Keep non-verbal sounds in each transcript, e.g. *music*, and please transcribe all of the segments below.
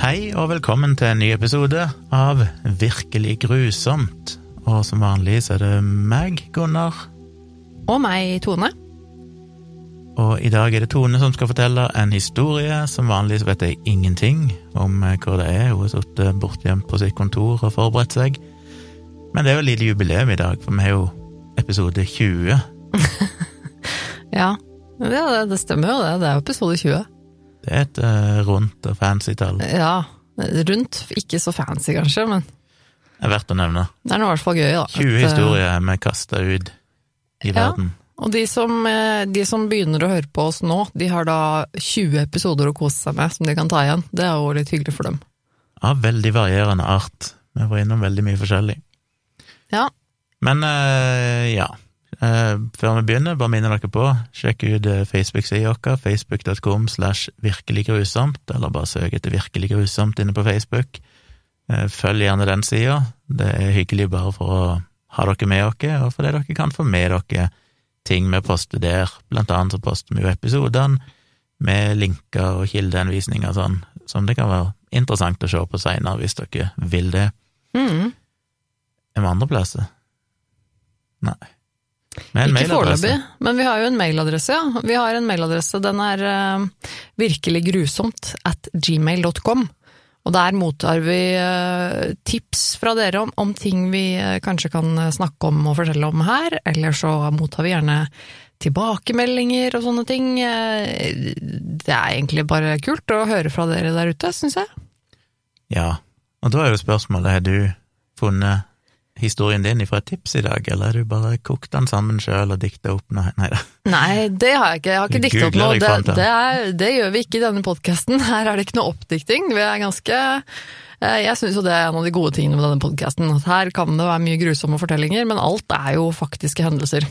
Hei og velkommen til en ny episode av Virkelig grusomt. Og som vanlig så er det meg, Gunnar, Og meg, Tone. og i dag er det Tone som skal fortelle en historie. Som vanlig så vet jeg ingenting om hvor hva det er. Hun har sittet bortgjemt på sitt kontor og forberedt seg. Men det er jo et lite jubileum i dag, for vi har jo episode 20. Ja, *laughs* ja det, det stemmer jo det. Det er jo episode 20. Det er et uh, rundt og fancy tall. Ja, rundt. Ikke så fancy, kanskje, men Det er verdt å nevne. det er nå i hvert fall gøy, da. 20 At, eh, historier vi kasta ut i Ja. verden. Og de som, eh, de som begynner å høre på oss nå, de har da 20 episoder å kose seg med som de kan ta igjen. Det er jo litt hyggelig for dem. Av veldig varierende art. Vi var innom veldig mye forskjellig. Ja. Men uh, ja. Eh, før vi begynner, bare minner dere på, sjekk ut eh, Facebook-sida vår, facebook.com slash virkelig grusomt, eller bare søk etter Virkelig grusomt inne på Facebook. Eh, følg gjerne den sida. Det er hyggelig bare for å ha dere med oss, og fordi dere kan få med dere ting vi poster der. Blant annet så poster vi jo episodene med linker og kildeanvisninger og sånn, som det kan være interessant å se på seinere hvis dere vil det. Mm. Er vi andreplasser? Nei. Ikke foreløpig, men vi har jo en mailadresse, ja. Vi har en mailadresse, den er uh, virkelig grusomt at gmail.com. Og der mottar vi uh, tips fra dere om, om ting vi uh, kanskje kan snakke om og fortelle om her, eller så mottar vi gjerne tilbakemeldinger og sånne ting. Det er egentlig bare kult å høre fra dere der ute, syns jeg. Ja, og da er jo spørsmålet, har du funnet historien din fra et tips i dag, eller har du bare kokt den sammen sjøl og dikta opp noe? Nei. Nei, det har jeg ikke. Jeg har ikke dikta opp noe. Det, det, er, det gjør vi ikke i denne podkasten. *laughs* Her er det ikke noe oppdikting. Vi er ganske eh, Jeg syns jo det er en av de gode tingene med denne podkasten. Her kan det være mye grusomme fortellinger, men alt er jo faktiske hendelser.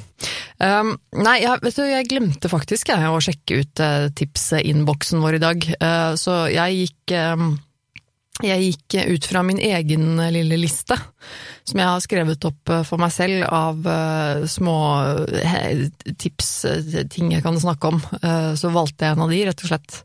Um, nei, jeg, vet du, jeg glemte faktisk jeg, å sjekke ut uh, tipsinnboksen vår i dag, uh, så jeg gikk um, jeg gikk ut fra min egen lille liste, som jeg har skrevet opp eh, for meg selv av eh, små eh, tips, eh, ting jeg kan snakke om. Eh, så valgte jeg en av de, rett og slett.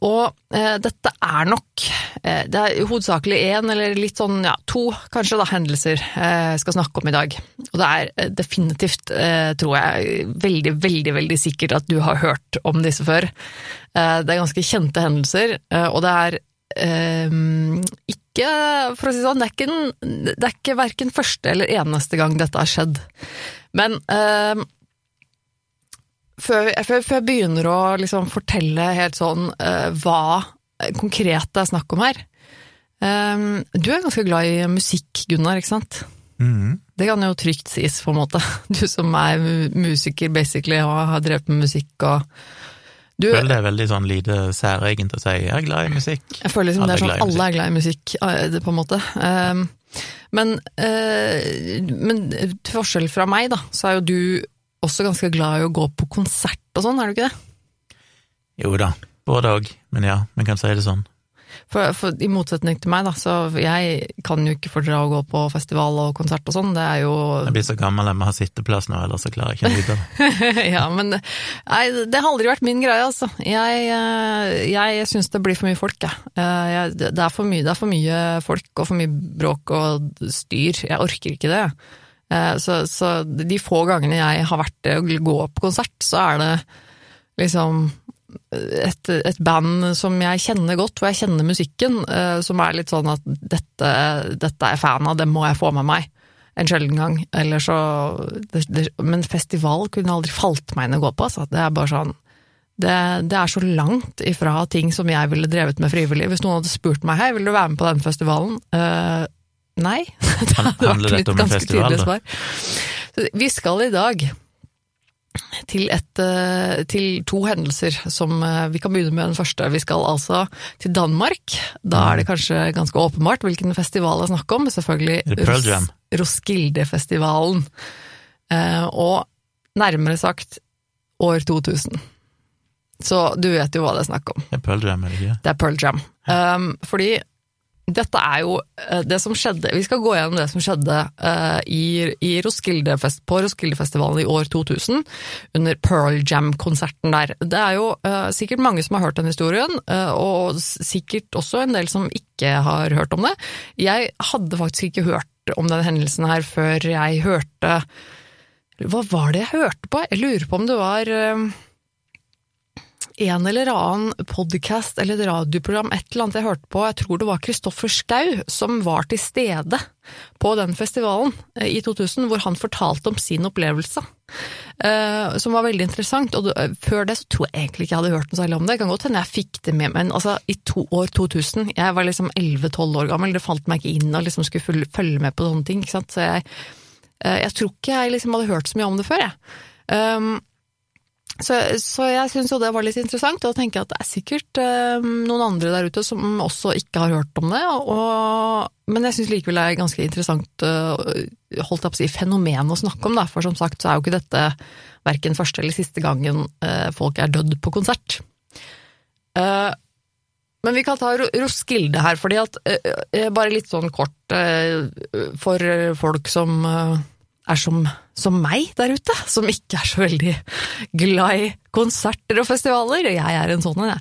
Og eh, dette er nok eh, Det er hovedsakelig én, eller litt sånn, ja, to kanskje da, hendelser eh, jeg skal snakke om i dag. Og det er eh, definitivt, eh, tror jeg, veldig, veldig, veldig sikkert at du har hørt om disse før. Eh, det er ganske kjente hendelser, eh, og det er Ehm, ikke, for å si sånn, det er ikke, en, det er ikke hverken første eller eneste gang dette har skjedd. Men ehm, før, før, før jeg begynner å liksom fortelle helt sånn eh, hva konkret det er snakk om her ehm, Du er ganske glad i musikk, Gunnar, ikke sant? Mm. Det kan jo trygt sies, på en måte. *laughs* Du som er musiker, basically, og har drevet med musikk og du, Jeg føler det er veldig sånn lite særegent å si 'jeg er glad i musikk'. Jeg føler liksom Alle det er sånn alle er glad i musikk, eh, på en måte. Um, men, eh, men til forskjell fra meg, da, så er jo du også ganske glad i å gå på konsert og sånn, er du ikke det? Jo da, både òg, men ja, vi kan si det sånn. For, for i motsetning til meg, da, så jeg kan jo ikke fordra å gå på festival og konsert og sånn, det er jo Jeg blir så gammel jeg må ha sitteplass nå, ellers så klarer jeg ikke å nyte det. *laughs* ja, men nei, det har aldri vært min greie, altså. Jeg, eh, jeg syns det blir for mye folk, jeg. Eh, jeg. Det er for mye, det er for mye folk og for mye bråk og styr. Jeg orker ikke det. Eh, Så, så de få gangene jeg har vært det og gå på konsert, så er det liksom et, et band som jeg kjenner godt, hvor jeg kjenner musikken, eh, som er litt sånn at dette, dette er jeg fan av, det må jeg få med meg en sjelden gang. Eller så det, det, Men festival kunne aldri falt meg inn å gå på, altså. Det er bare sånn det, det er så langt ifra ting som jeg ville drevet med frivillig. Hvis noen hadde spurt meg hei, vil du være med på den festivalen? Uh, nei. *laughs* det hadde vært en ganske festival, tydelig svar. Så vi skal i dag til, et, eh, til to hendelser som eh, Vi kan begynne med den første. Vi skal altså til Danmark. Da er det kanskje ganske åpenbart hvilken festival det er snakk om. Selvfølgelig? Roskilde-festivalen. Eh, og nærmere sagt år 2000. Så du vet jo hva det er snakk om. Det er Pearl Jam, eller ikke? Det er Pearl Jam. Um, fordi Dette er jo eh, det som skjedde Vi skal gå gjennom det som skjedde uh, i, i Roskilde på Roskildefestivalen i år 2000, under Pearl Jam-konserten der. Det er jo uh, sikkert mange som har hørt den historien, og sikkert også en del som ikke har hørt om det. Jeg hadde faktisk ikke hørt om den hendelsen her før jeg hørte Hva var det jeg hørte på? Jeg lurer på om det var en eller annen podkast eller radioprogram, et eller annet jeg hørte på, jeg tror det var Kristoffer Schou, som var til stede på den festivalen eh, i 2000, hvor han fortalte om sin opplevelse. Uh, som var veldig interessant, og uh, før det så tror jeg egentlig ikke jeg hadde hørt noe særlig om det. Det kan godt hende jeg fikk det med men altså, i to, år 2000, jeg var liksom 11-12 år gammel, det falt meg ikke inn å liksom skulle følge med på sånne ting, ikke sant, så jeg, jeg tror ikke jeg liksom hadde hørt så mye om det før, jeg. Um, så, så, jeg syns jo det var litt interessant, og tenker at det er sikkert eh, noen andre der ute som også ikke har hørt om det. Og, men jeg syns likevel det er ganske interessant eh, holdt jeg på å si, fenomen å snakke om, da. For som sagt så er jo ikke dette verken første eller siste gangen eh, folk er dødd på konsert. Eh, men vi kan ta Roskilde her, fordi at eh, Bare litt sånn kort eh, for folk som er som, som, meg der ute, som ikke er så veldig glad i konserter og festivaler. Jeg er en sånn en, jeg.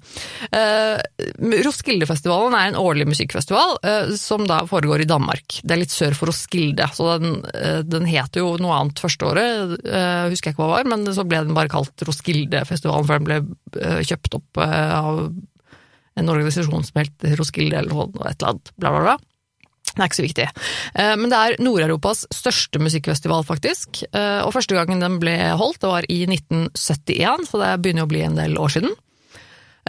Uh, Roskildefestivalen er en årlig musikkfestival uh, som da foregår i Danmark. Det er litt sør for Roskilde, så den, uh, den heter jo noe annet første året, husker jeg ikke hva det var, men så ble den bare kalt Roskildefestivalen, for den ble kjøpt opp av en organisasjon som het Roskilde eller noe, et eller annet, bla, bla, bla. Det er ikke så viktig. Eh, men det er Nord-Europas største musikkfestival, faktisk. Eh, og første gangen den ble holdt, det var i 1971, så det begynner å bli en del år siden.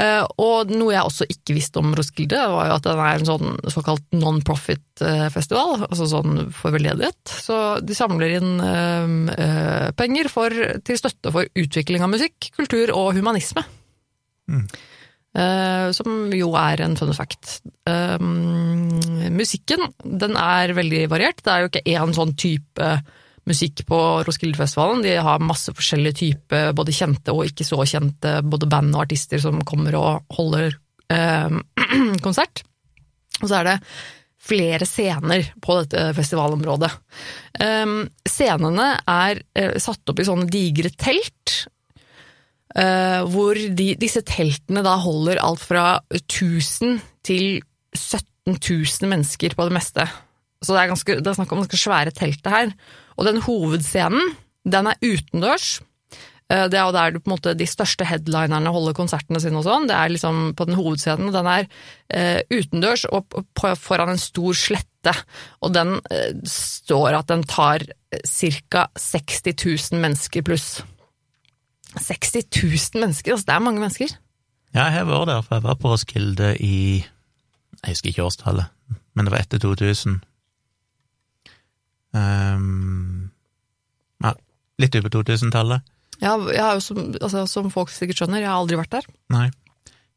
Eh, og noe jeg også ikke visste om Roskilde, var jo at den er en sånn såkalt non-profit-festival, altså sånn for veldedighet. Så de samler inn penger for, til støtte for utvikling av musikk, kultur og humanisme. Mm. Uh, som jo er en fun fact. Um, musikken den er veldig variert. Det er jo ikke én sånn type musikk på Roskildefestivalen. De har masse forskjellige typer, både kjente og ikke så kjente, både band og artister som kommer og holder uh, *clears throat* konsert. Og så er det flere scener på dette festivalområdet. Um, scenene er uh, satt opp i sånne digre telt, Uh, hvor de, disse teltene da holder alt fra 1000 til 17 000 mennesker på det meste. Så det er, ganske, det er snakk om ganske svære teltet her. Og den hovedscenen, den er utendørs. Uh, det er jo der du, måte, de største headlinerne holder konsertene sine og sånn. Det er liksom på den hovedscenen, den er uh, utendørs og på, foran en stor slette. Og den står at den tar ca. 60 000 mennesker pluss. 60 000 mennesker, altså det er mange mennesker. Ja, jeg har vært der, for jeg var på Roskilde i Jeg husker ikke årstallet, men det var etter 2000. Um, ehm, ja, litt over 2000-tallet. Ja, jeg har jo som, altså, som, folk sikkert skjønner, jeg har aldri vært der. Nei.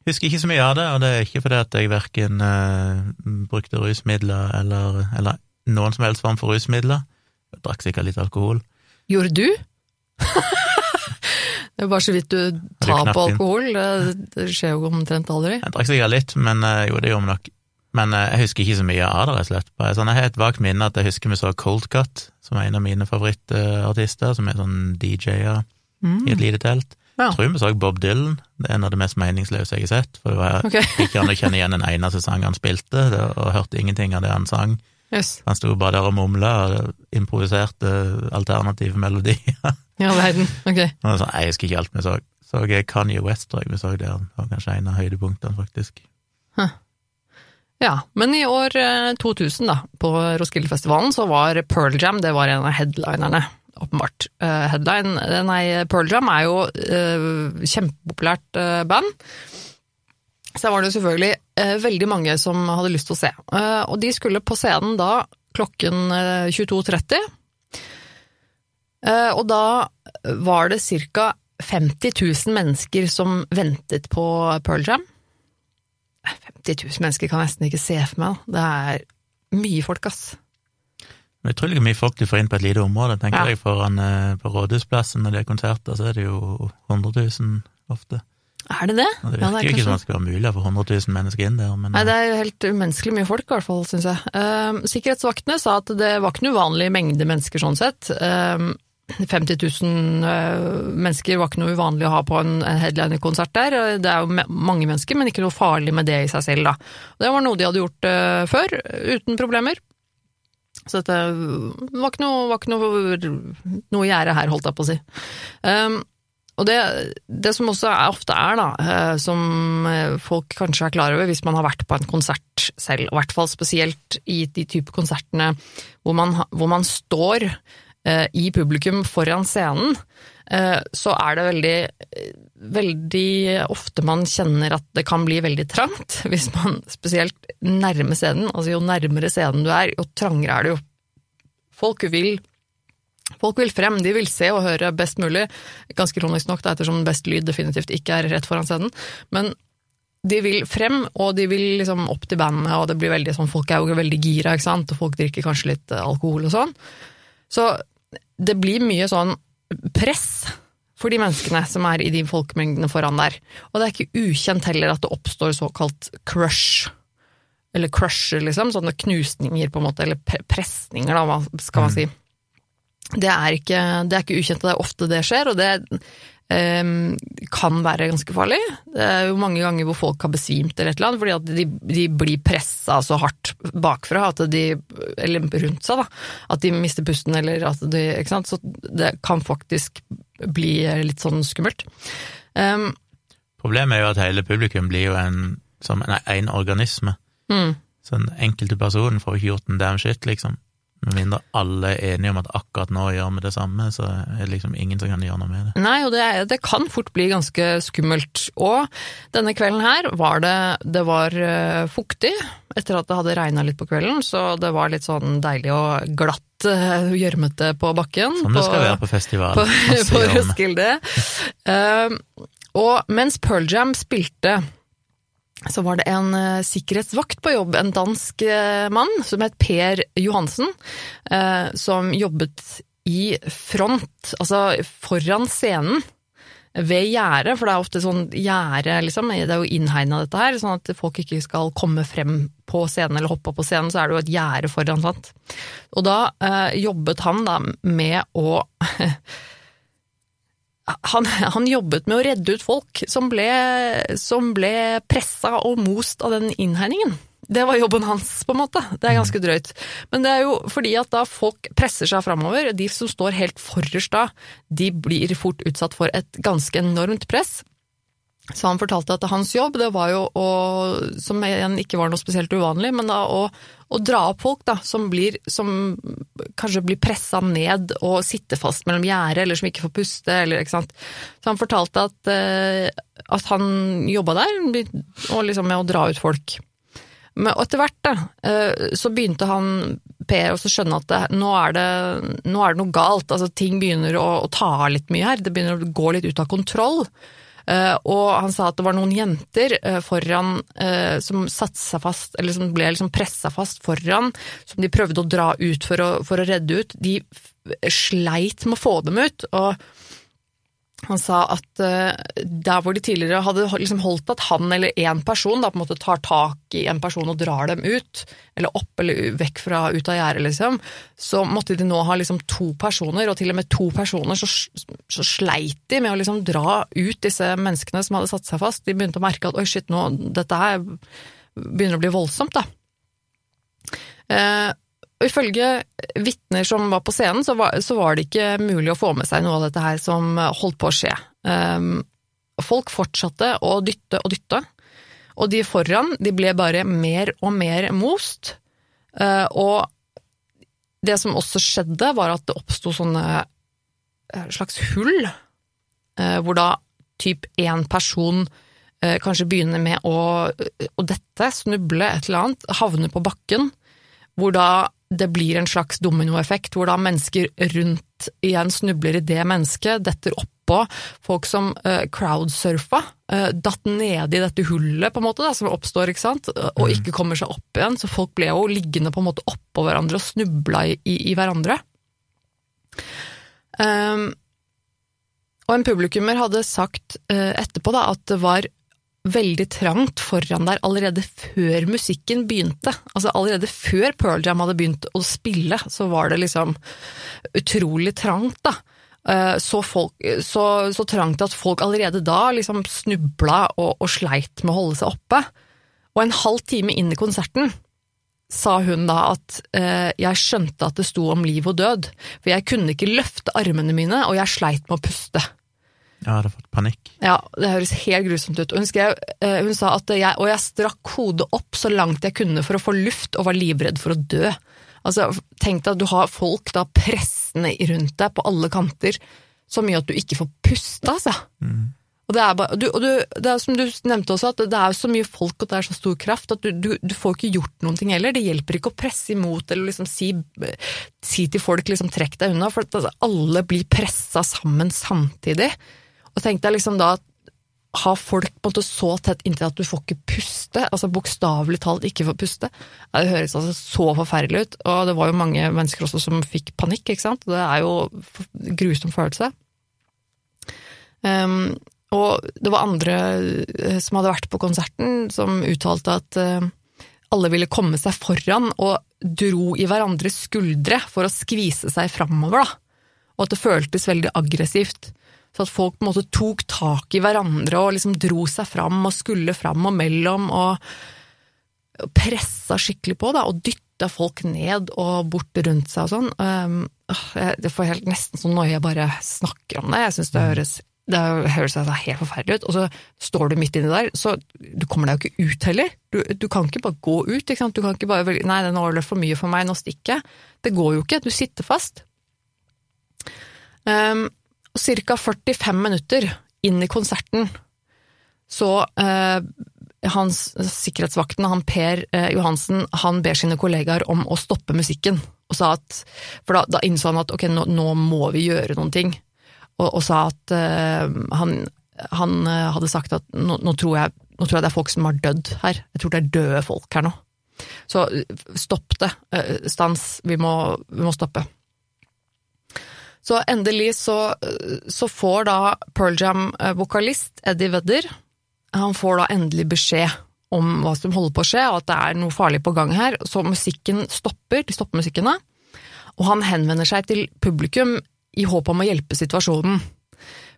Husker ikke så mye av det, og det er ikke fordi at jeg verken uh, brukte rusmidler eller, eller noen som helst form for rusmidler. Jeg drakk sikkert litt alkohol. Gjorde du? *laughs* Det er bare så vidt du tar på alkohol. Det skjer jo omtrent aldri. Jeg drakk sikkert litt, men eh, jo, det gjorde vi nok. Men eh, jeg husker ikke så mye av det, rett og slett. Sånn, jeg har et vagt minne at jeg husker vi så Cold Cut, som er en av mine favorittartister, som er sånn DJ-er mm. i et lite telt. Ja. Jeg tror vi så Bob Dylan, det er en av det mest meningsløse jeg har sett. For det var okay. ikke an å kjenne igjen en eneste sang han spilte, og hørte ingenting av det han sang. Yes. Han sto bare der og mumla og improviserte alternative melodier. Ja, verden, ok. Så, jeg husker ikke alt vi så. Så Kanye West, tror jeg vi så der. Det var kanskje en av høydepunktene, faktisk. Huh. Ja, men i år 2000, eh, da, på Roskildefestivalen, så var Pearl Jam det var en av headlinerne, åpenbart. Uh, headline, nei, Pearl Jam er jo uh, kjempepopulært uh, band. Så var det jo selvfølgelig uh, veldig mange som hadde lyst til å se. og de skulle på scenen da klokken 22.30. Eh, og da var det ca. 50 000 mennesker som ventet på Pearl Jam. 50 000 mennesker kan jeg nesten ikke se for meg. Det er mye folk, ass. Det er utrolig mye folk du får inn på et lite område. tenker ja. jeg foran eh, På Rådhusplassen når det er konserter, så er det jo 100 000 ofte. Er det det? Det Ja, virker er jo ikke kanskje- som det skal være mulig å få 100 000 mennesker inn der, men Nei, det er jo helt umenneskelig mye folk, i hvert fall, syns jeg. Uh, sikkerhetsvaktene sa at det var ikke noe uvanlig mengde mennesker sånn sett. Eh, 50 000 eh, mennesker var ikke noe uvanlig å ha på en, headliner-konsert der. Eh, Det er jo mange mennesker, men ikke noe farlig med det i seg selv, da. Det var noe de hadde gjort eh, før, uten problemer. Så dette var ikke noe, var ikke noe, noe gjerde her, holdt jeg på å si. Um, og det, det som også er, ofte er, da, eh, som eh, folk kanskje er klar over hvis man har vært på en konsert selv, i hvert fall spesielt i de type konsertene hvor man, hvor man står eh, i publikum foran scenen, eh, så er det veldig, veldig ofte man kjenner at det kan bli veldig trangt, *laughs* hvis man spesielt nærmer scenen, altså jo nærmere scenen du er, jo trangere er det jo. Folk vil Folk vil frem, de vil se og høre best mulig, ganske ironisk nok, da, ettersom best lyd definitivt ikke er rett foran scenen, men de vil frem, og de vil liksom opp til bandet, og det blir veldig sånn, folk er jo veldig gira, ikke sant, og folk drikker kanskje litt eh, alkohol og sånn. Så det blir mye sånn press for de menneskene som er i de folkemengdene foran der. Og det er ikke ukjent heller at det oppstår såkalt crush. Eller crusher, liksom. Sånne knusninger, på en måte. Eller pre- presninger, da, hva skal man si. Det er, ikke, det er ikke ukjent, og det er ofte det skjer, og det kan være ganske farlig. Det er jo mange ganger hvor folk har besvimt eller et eller annet, fordi at de, de blir pressa så hardt bakfra, at de, eller rundt seg, da, at de mister pusten, eller at de Ikke sant. Så det kan faktisk bli litt sånn skummelt. Um, problemet er jo at hele publikum blir jo en, som en, en organisme. mm. Så den enkelte personen får ikke gjort en damn shit, liksom. Med mindre alle er enige om at akkurat nå gjør vi det samme, så er det liksom ingen som kan gjøre noe med det. Nei, og det, det kan fort bli ganske skummelt. Og denne kvelden her var det Det var eh, fuktig etter at det hadde regna litt på kvelden, så det var litt sånn deilig og glatt, uh, gjørmete på bakken. Som det på- skal være på festival. på, på. Roskilde. uh, og mens Pearl Jam spilte, så var det en uh, sikkerhetsvakt på jobb, en dansk uh, mann som het Per Johansen, uh, som jobbet i front, altså foran scenen. Ved gjerdet, for det er ofte sånn gjerde, liksom, det er jo innhegna dette her, sånn at folk ikke skal komme frem på scenen eller hoppe opp på scenen, så er det jo et gjerde foran, sant. Og da jobbet han da med å *laughs* han, han jobbet med å redde ut folk som ble, som ble pressa og most av den innhegningen. Det var jobben hans, på en måte. Det er ganske drøyt. Men det er jo fordi at da folk presser seg framover, de som står helt forrest da, de blir fort utsatt for et ganske enormt press. Så han fortalte at hans jobb, det var jo å, som igjen ikke var noe spesielt uvanlig, men da å, å dra opp folk da, som, blir, som kanskje blir pressa ned og sitter fast mellom gjerdet, eller som ikke får puste, eller ikke sant. Så han fortalte at, eh, at han jobba der, og liksom med å dra ut folk. Men etter hvert da, eh, så begynte han, Per, å skjønne at det, nå, er det, nå er det noe galt. Altså, ting begynner å, å ta av litt mye her. Det begynner å gå litt ut av kontroll. Eh, og han sa at det var noen jenter eh, foran eh, som satte seg fast, eller som ble liksom pressa fast foran, som de prøvde å dra ut for å, for å redde ut. De sleit med å få dem ut. og han sa at uh, der hvor de tidligere hadde liksom holdt at han eller én person da på en måte tar tak i en person og drar dem ut, eller opp eller vekk fra ut av gjerdet, liksom, så måtte de nå ha liksom to personer, og til og med to personer så, så sleit de med å liksom dra ut disse menneskene som hadde satt seg fast. De begynte å merke at oi, shit, nå, dette her begynner å bli voldsomt, da. Eh, og ifølge vitner som var på scenen, så var, så var det ikke mulig å få med seg noe av dette her som holdt på å skje. Um, folk fortsatte å dytte og dytte, og de foran de ble bare mer og mer most. Uh, og det som også skjedde, var at det oppsto sånne uh, slags hull, uh, hvor da typ én person uh, kanskje begynner med å, å dette, snuble et eller annet, havne på bakken, hvor da det blir en slags dominoeffekt, hvor da mennesker rundt igjen snubler i det mennesket, detter oppå folk som uh, crowdsurfa, uh, datt nede i dette hullet på en måte da, som oppstår, ikke sant, og ikke kommer seg opp igjen, så folk ble jo liggende på en måte oppå hverandre og snubla i, i, i hverandre. Um, og en publikummer hadde sagt uh, etterpå da, at det var veldig trangt foran der allerede før musikken begynte. Altså Allerede før Pearl Jam hadde begynt å spille, så var det liksom utrolig trangt, da. Eh, så, folk, så, så trangt at folk allerede da liksom snubla og, og sleit med å holde seg oppe. Og en halv time inn i konserten sa hun da at eh, jeg skjønte at det sto om liv og død, for jeg kunne ikke løfte armene mine, og jeg sleit med å puste. Jeg hadde fått panikk. Ja, det høres helt grusomt ut. Hun, skrev, eh, hun sa at jeg, og jeg strakk hodet opp så langt jeg kunne for å få luft, og var livredd for å dø. Altså, Tenk deg at du har folk da pressende rundt deg på alle kanter, så mye at du ikke får puste, altså. Mm. Og, det er, bare, du, og du, det er som du nevnte også, at det er så mye folk og det er så stor kraft at du, du, du får ikke gjort noen ting heller. Det hjelper ikke å presse imot eller liksom si, si til folk liksom trekk deg unna, for at alle blir pressa sammen samtidig. Og tenk deg liksom da at ha folk på en måte så tett inntil at du får ikke puste, altså bokstavelig talt ikke får puste. Det høres altså så forferdelig ut, og det var jo mange mennesker også som fikk panikk, ikke sant. Det er jo grusom følelse. Um, og det var andre eh, som hadde vært på konserten, som uttalte at uh, alle ville komme seg foran og dro i hverandres skuldre for å skvise seg framover, da. Og at det føltes veldig aggressivt. Så at folk på en måte tok tak i hverandre og liksom dro seg fram og skulle fram og mellom, og pressa skikkelig på, da, og dytta folk ned og bort rundt seg og sånn. Um, det får helt nesten sånn noia jeg bare snakker om det. Jeg syns det høres det høres altså helt forferdelig ut, og så står du midt inni der, så du kommer deg jo ikke ut heller. Du, du kan ikke bare gå ut, ikke sant. Du kan ikke bare velge nei, nå er det for mye for meg, nå stikker jeg. Det går jo ikke, du sitter fast. Um, og ca. 45 minutter inn i konserten så eh, hans sikkerhetsvakten, han Per eh, Johansen, han ber sine kollegaer om å stoppe musikken. Og sa at, for da, da innså han at ok, nå, nå må vi gjøre noen ting og, og sa at eh, han, han, hadde sagt at nå, nå, tror jeg, nå, tror jeg, det er folk som har dødd her. Jeg tror det er døde folk her nå. Så stopp det. Uh, stans. Vi må, vi må, stoppe. Så endelig så, så får da Pearl Jam-vokalist Eddie Vedder han får da endelig beskjed om hva som holder på å skje, og at det er noe farlig på gang her. Så musikken stopper, de stopper musikkene, og han henvender seg til publikum i håp om å hjelpe situasjonen.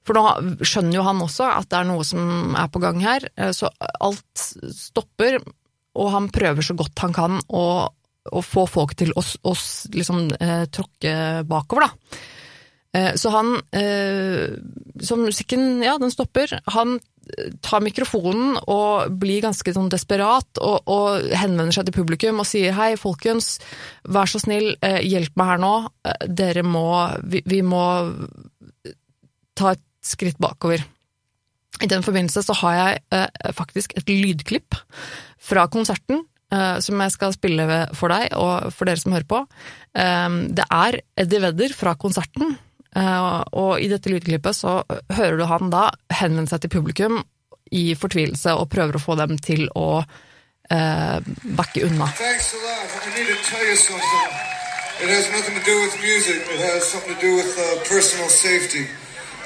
For nå skjønner jo han også at det er noe som er på gang her, eh, så alt stopper, og han prøver så godt han kan å, å få folk til å, å liksom eh, tråkke bakover, da. Eh, så han eh, Så musikken, ja, den stopper. Han tar mikrofonen og blir ganske sånn desperat og, og, henvender seg til publikum og sier hei, folkens, vær så snill, eh, hjelp meg her nå, eh, dere må vi, vi, må ta et skritt bakover. I den forbindelse så har jeg eh, faktisk et lydklipp fra konserten eh, som jeg skal spille for deg og for dere som hører på. Eh, det er Eddie Vedder fra konserten Eh, og i dette lydklippet så hører du han da henvende seg til publikum i fortvilelse og prøver å få dem til å uh, backe unna. It has nothing to do with music. It has something to do with uh, personal safety.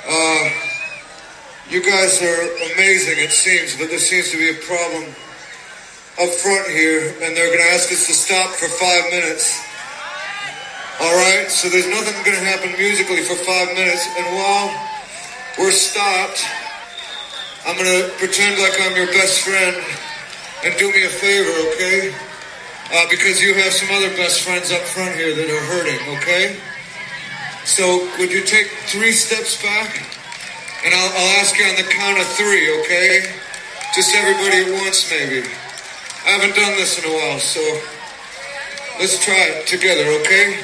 Uh, you guys are amazing, it seems, but there seems to be a problem up front here, and they're going to ask us to stop for five minutes. All right, so there's nothing going to happen musically for five minutes, and while we're stopped, I'm going to pretend like I'm your best friend and do me a favor, okay? Uh, because you have some other best friends up front here that are hurting, okay? So would you take three steps back? And I'll, I'll ask you on the count of three, okay? Just everybody at once, maybe. I haven't done this in a while, so let's try it together, okay?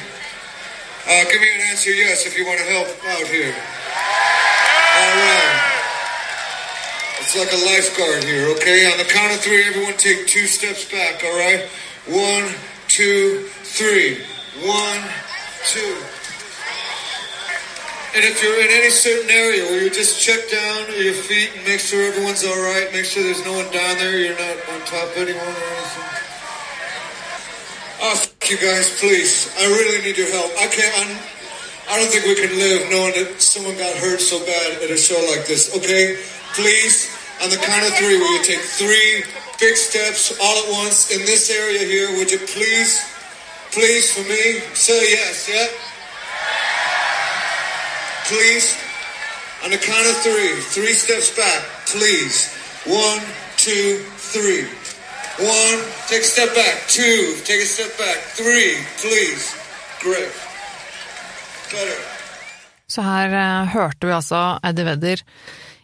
Uh, give me an answer yes if you want to help out here. All right. It's like a lifeguard here, okay? On the count of three, everyone take two steps back, all right? One, two, three. One, two. And if you're in any certain area where you just check down your feet and make sure everyone's all right, make sure there's no one down there, you're not on top of anyone or anything. You guys, please. I really need your help. I can't. I'm, I don't think we can live knowing that someone got hurt so bad at a show like this. Okay, please, on the count of three, will you take three big steps all at once in this area here? Would you please, please, for me, say yes, yeah? Please, on the count of three, three steps back, please. One, two, three. One, take a step back. Two, take a step back. Three, please. Great. Better. Så her eh, hørte vi altså Eddie Vedder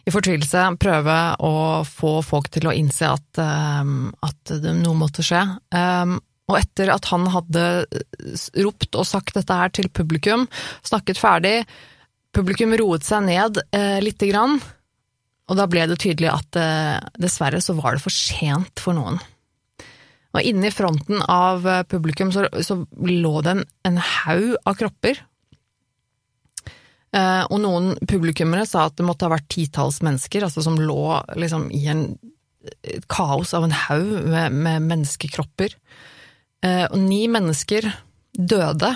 i fortvilelse prøve å få folk til å innse at, eh, at noe måtte skje. Um, og etter at han hadde ropt og sagt dette her til publikum, snakket ferdig, publikum roet seg ned eh, lite grann, og da ble det tydelig at eh, dessverre så var det for sent for noen. Og inne i fronten av eh, publikum så, så lå det en, en haug av kropper. Eh, og noen publikummere sa at det måtte ha vært titalls mennesker, altså som lå liksom i en kaos av en haug med, med menneskekropper. Eh, og ni mennesker døde.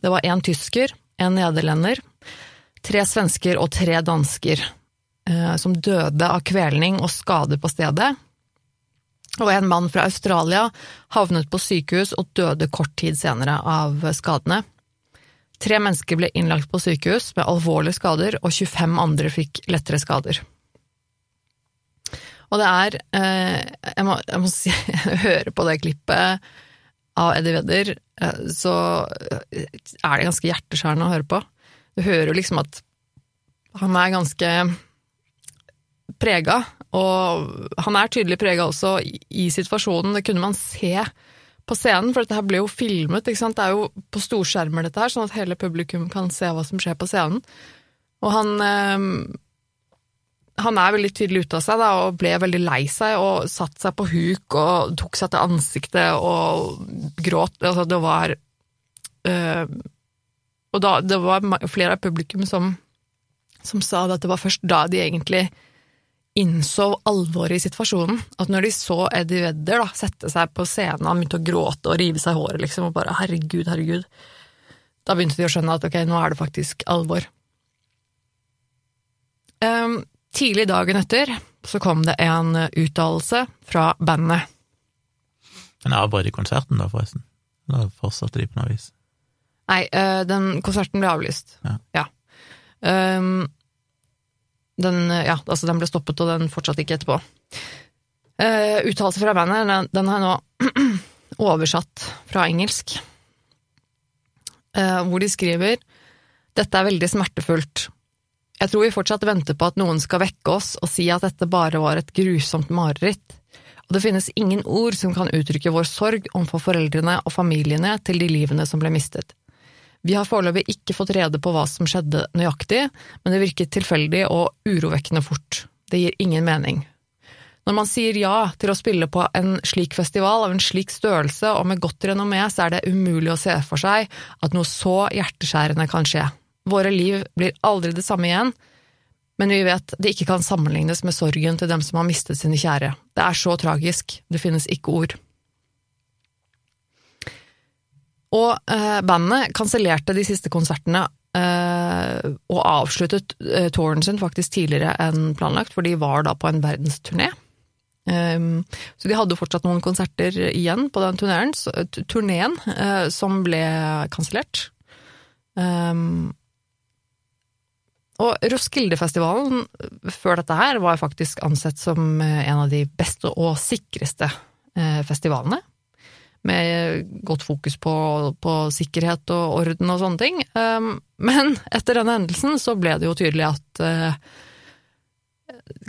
Det var én tysker, en nederlender, tre svensker og tre dansker som døde av kvelning og skader på stedet. Og en mann fra Australia havnet på sykehus og døde kort tid senere av skadene. Tre mennesker ble innlagt på sykehus med alvorlige skader, og 25 andre fikk lettere skader. Og det er eh, jeg, må, jeg må si, *laughs* jeg på det klippet av Eddie Vedder, eh, så er det ganske hjerteskjærende å høre på. Du hører jo liksom at han er ganske prega, og han er tydelig prega også i, situasjonen. Det kunne man se på scenen, for dette her ble jo filmet. ikke sant? Det er jo på storskjermer, dette her, sånn at hele publikum kan se hva som skjer på scenen. Og han eh, han er veldig tydelig ute av seg da, og ble veldig lei seg og satte seg på huk og tok seg til ansiktet og gråt. Altså, det var øh, Og da, det var flere av publikum som, som sa at det var først da de egentlig innså alvoret i situasjonen. At når de så Eddie Vedder da, sette seg på scenen, han begynte å gråte og rive seg i håret, liksom, og bare herregud, herregud. Da begynte de å skjønne at ok, nå er det faktisk alvor. Um, tidlig dagen etter så kom det en uttalelse fra bandet. Men avbrøt de konserten da, forresten? Da fortsatte de på noe vis. Nei, uh, den konserten ble avlyst. Ja. Um, den, ja, altså den ble stoppet, og den fortsatte ikke etterpå. Uh, uttalelse fra bandet, den, den har jeg nå *clears throat* oversatt fra engelsk, uh, hvor de skriver Dette er veldig smertefullt. Jeg tror vi fortsatt venter på at noen skal vekke oss og si at dette bare var et grusomt mareritt. Og det finnes ingen ord som kan uttrykke vår sorg overfor foreldrene og familiene til de livene som ble mistet. Vi har foreløpig ikke fått rede på hva som skjedde nøyaktig, men det virket tilfeldig og urovekkende fort. Det gir ingen mening. Når man sier ja til å spille på en slik festival av en slik størrelse og med godt renommé, så er det umulig å se for seg at noe så hjerteskjærende kan skje. Våre liv blir aldri det samme igjen, men vi vet det ikke kan sammenlignes med sorgen til dem som har mistet sine kjære. Det er så tragisk, det finnes ikke ord. Og uh, bandet kansellerte de siste konsertene uh, og avsluttet uh, touren sin faktisk tidligere enn planlagt, for de var da på en verdensturné. Um, så de hadde fortsatt noen konserter igjen på den turneen, som ble kansellert. Um, og Roskildefestivalen før dette her var faktisk ansett som en av de beste og sikreste festivalene. Med godt fokus på, på sikkerhet og orden og sånne ting. Um, men etter denne hendelsen så ble det jo tydelig at eh,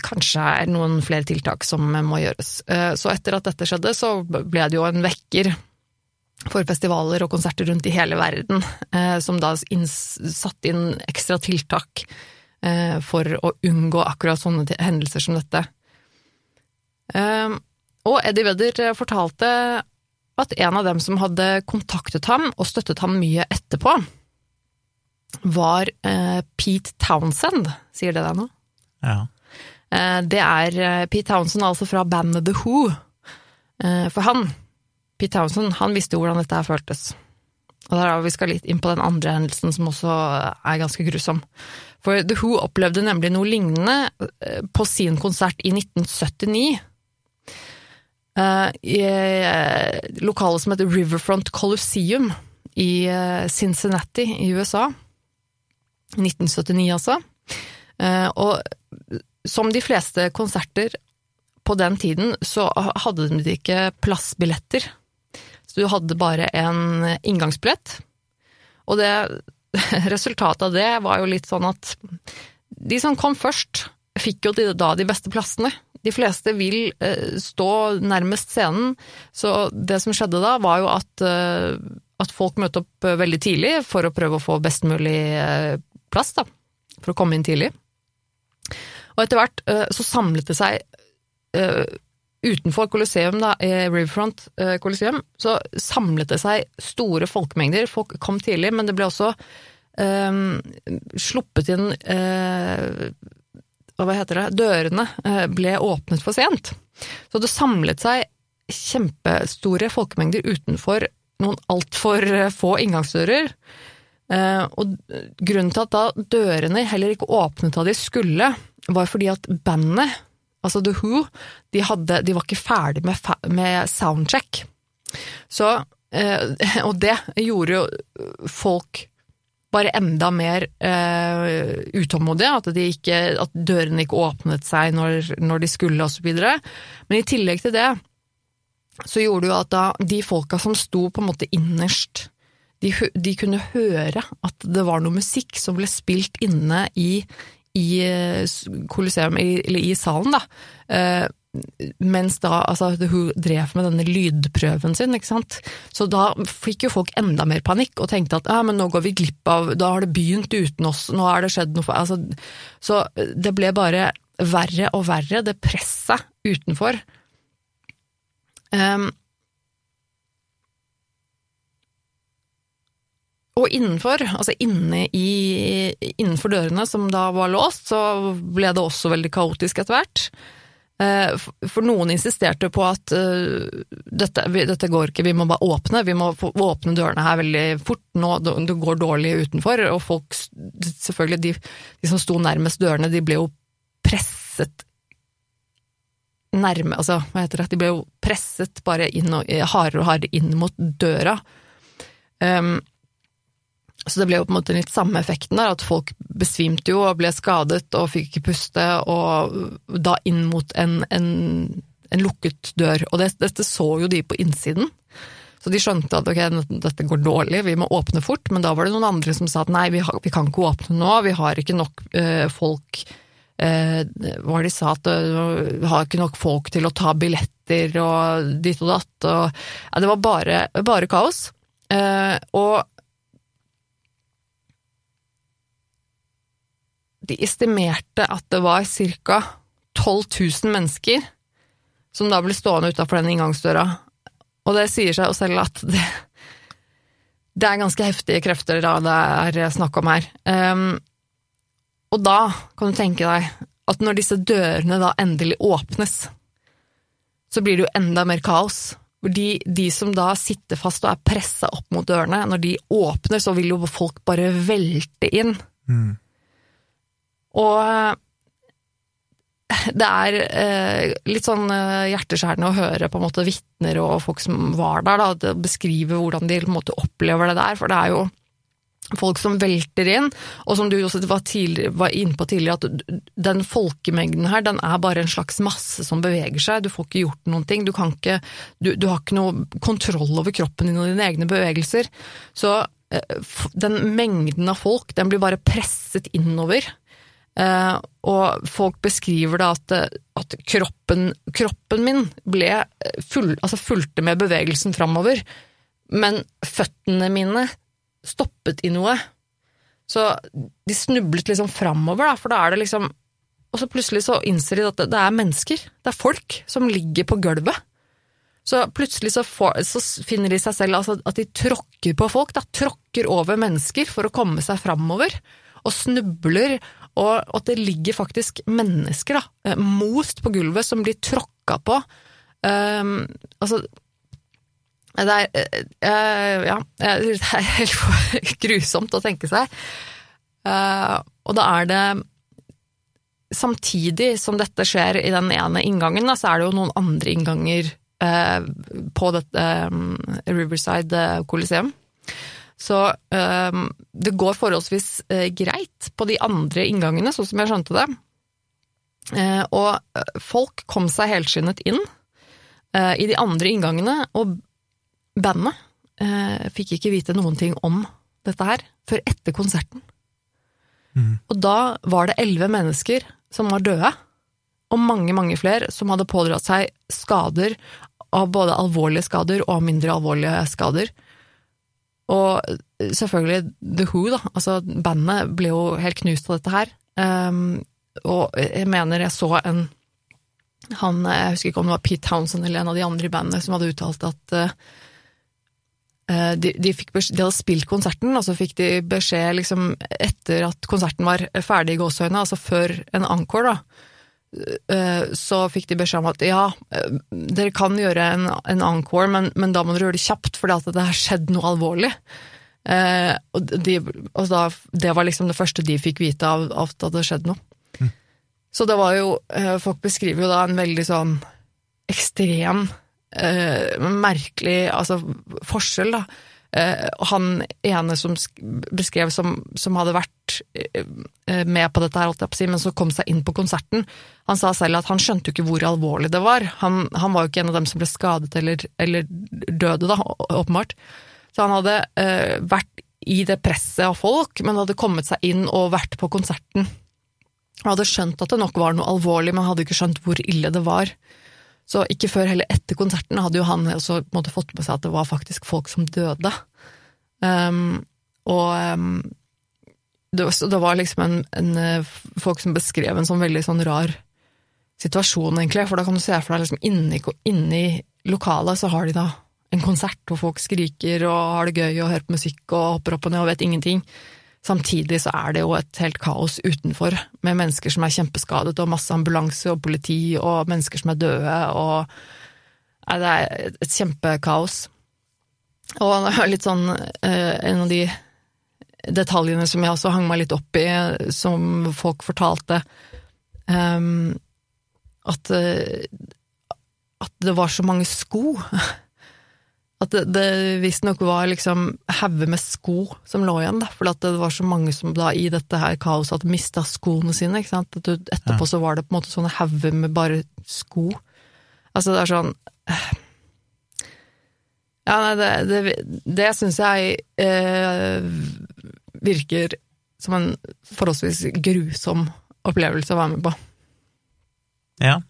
kanskje er noen flere tiltak som må gjøres. Eh, Så etter at dette skjedde, så ble det jo en vekker for festivaler og konserter rundt i hele verden, eh, som da satte inn ekstra tiltak for å unngå akkurat sånne hendelser som dette. Eh, Og Eddie Vedder fortalte at en av dem som hadde kontaktet ham og støttet ham mye etterpå, var eh, Pete Townsend. Sier det deg noe? Ja. Eh, Det er eh, Pete Townsend, altså fra bandet The Who. Eh, For han, Pete Townsend, han visste jo hvordan dette her føltes. Og der er vi skal litt inn på den andre hendelsen som også er ganske grusom. For The Who opplevde nemlig noe lignende eh, på sin konsert i 1979. Eh, I eh, lokalet som heter Riverfront Coliseum i Cincinnati i USA. 1979, altså. Og som de fleste konserter på den tiden, så hadde de ikke plassbilletter. Så du hadde bare en inngangsbillett. Og det, *laughs* resultatet av det var jo litt sånn at de som kom først, fikk jo da de beste plassene. De fleste vil eh, stå nærmest scenen, så det som skjedde da, var jo at, eh, at folk møtte opp veldig tidlig for å prøve å få best mulig eh, plass, da. For å komme inn tidlig. Og etter hvert eh, så samlet det seg utenfor Colosseum, da, Riverfront Colosseum, så samlet det seg store folkemengder. Folk kom tidlig, men det ble også um, sluppet inn uh, Hva heter det? Dørene ble åpnet for sent. Så det samlet seg kjempestore folkemengder utenfor noen altfor få inngangsdører. og grunnen til at da dørene heller ikke åpnet da de skulle, var fordi at bandet altså The Who, de, hadde, de var ikke ferdig med, med soundcheck. Så, eh, *laughs* og det gjorde jo folk bare enda mer uh, utålmodige, at, de ikke, at, dørene ikke åpnet seg når, når de skulle, osv. Men i tillegg til det, så gjorde det jo at da de folka som sto på en måte innerst, de, de kunne høre at det var noe musikk som ble spilt inne i, i eh, Colosseum, eller i salen, da. Eh, mens da altså, hun drev med denne lydprøven sin, ikke sant. Så da fikk jo folk enda mer panikk og tenkte at ja, men nå går vi glipp av Da har det begynt uten oss, nå har det skjedd noe altså, Så det ble bare verre og verre, det presset utenfor. Um, Og innenfor, altså inne i, innenfor dørene som da var låst, så ble det også veldig kaotisk etter hvert. Eh, for noen insisterte på at uh, dette, dette, går ikke, vi må bare åpne. Vi må åpne dørene her veldig fort, nå det går dårlig utenfor. Og folk, selvfølgelig, de, de som sto nærmest dørene, de ble jo presset nærme Altså, hva heter det, de ble jo presset bare inn og, hardere og hardere inn mot døra. Um, så det ble jo på en måte litt samme effekten der, at folk besvimte jo og ble skadet og fikk ikke puste, og da inn mot en, en, en lukket dør. Og det, dette så jo de på innsiden. Så de skjønte at ok, dette går dårlig, vi må åpne fort, men da var det noen andre som sa at nei, vi, har, vi kan ikke åpne nå, vi har ikke nok øh, folk øh, Hva de sa, at øh, vi har ikke nok folk til å ta billetter og ditt og datt, og ja, det var bare, bare kaos. Uh, og de estimerte at det var ca. 12 000 mennesker som da ble stående utafor den inngangsdøra. Og det sier seg jo selv at det, det er ganske heftige krefter da det er snakk om her. Um, og da kan du tenke deg at når disse dørene da endelig åpnes, så blir det jo enda mer kaos. Fordi de som da sitter fast og er pressa opp mot dørene, når de åpner, så vil jo folk bare velte inn. Mm. Og eh, *laughs* det er eh, litt sånn eh, hjerteskjærende å høre på en måte vitner og folk som var der, da, beskrive hvordan de på en måte opplever det der. For det er jo folk som velter inn, og som du også var, tidlig, var inne på tidligere, at den folkemengden her, den er bare en slags masse som beveger seg. Du får ikke gjort noen ting. Du, ikke, du, du har ikke noe kontroll over kroppen din og dine egne bevegelser. Så den mengden av folk, den blir bare presset innover. Uh, og folk beskriver da at, at kroppen, kroppen, min ble full, altså fulgte med bevegelsen framover, men føttene mine stoppet i noe. Så de snublet liksom framover, da, for da er det liksom Og så plutselig så innser de at det, det er mennesker, det er folk, som ligger på gulvet. Så plutselig så, får, så finner de seg selv altså, at de tråkker på folk, da, tråkker over mennesker for å komme seg framover, og snubler og at det ligger faktisk mennesker, da, eh, most på gulvet, som blir tråkka på. Um, altså Det er, uh, ja, det er helt *laughs* grusomt å tenke seg. Uh, og da er det Samtidig som dette skjer i den ene inngangen, da, så er det jo noen andre innganger uh, på dette um, Riverside Coliseum. Så eh, det går forholdsvis eh, greit på de andre inngangene, sånn som jeg skjønte det. Eh, og folk kom seg helskinnet inn i de andre inngangene, og bandet fikk ikke vite noen ting om dette her før etter konserten. Mm. Og da var det elleve mennesker som var døde, og mange, mange flere som hadde pådratt seg skader av både alvorlige skader og mindre alvorlige skader. Og selvfølgelig The Who, da, altså bandet ble jo helt knust av dette her. Um, og jeg mener jeg så en han, Jeg husker ikke om det var Pete Townsend eller en av de andre i bandet som hadde uttalt at uh, de, de, beskjed, de, hadde spilt konserten, og så fikk de beskjed liksom etter at konserten var ferdig i gåsehøyne, altså før en encore, da. Uh, så fikk de beskjed om at ja, uh, dere kan gjøre en, en encore, men, men, da må dere gjøre det kjapt, fordi det har skjedd noe alvorlig. Eh, og, de, og da, det var liksom det første de fikk vite av, av at det hadde skjedd noe. Mm. Så det var jo Folk beskriver jo da en veldig sånn ekstrem eh, merkelig altså, forskjell, da. Eh, han ene som beskrev som, som hadde vært eh, med på dette, her, men som kom seg inn på konserten, han sa selv at han skjønte jo ikke hvor alvorlig det var. Han, han var jo ikke en av dem som ble skadet eller, eller døde, da, åpenbart. Så han hadde eh, vært i det presset av folk, men hadde kommet seg inn og vært på konserten. Han hadde skjønt at det nok var noe alvorlig, men hadde ikke skjønt hvor ille det var. Så ikke før heller etter konserten hadde jo han også måte fått med seg at det var faktisk folk som døde. Um, og um, det, det, var liksom en, en, eh, folk som beskrev en sånn veldig sånn rar situasjon, egentlig. For da kan du se for deg liksom inni, inni lokalet så har de da en konsert hvor folk skriker og har det gøy og hører på musikk og hopper opp og ned og vet ingenting. Samtidig så er det jo et helt kaos utenfor, med mennesker som er kjempeskadet, og masse ambulanse og politi, og mennesker som er døde, og Nei, det er et kjempekaos. Og litt sånn eh, En av de detaljene som jeg også hang meg litt opp i, som folk fortalte, um, at, eh, at det var så mange sko *laughs* at det, det visstnok var liksom hauger med sko som lå igjen, da, for det var så mange som da i dette her kaoset hadde mista skoene sine. ikke sant? At du, etterpå ja. så var det på en måte sånne hauger med bare sko. Altså, det er sånn Ja, nei, det, det, det syns jeg eh, virker som en forholdsvis grusom opplevelse å være med på. Ja.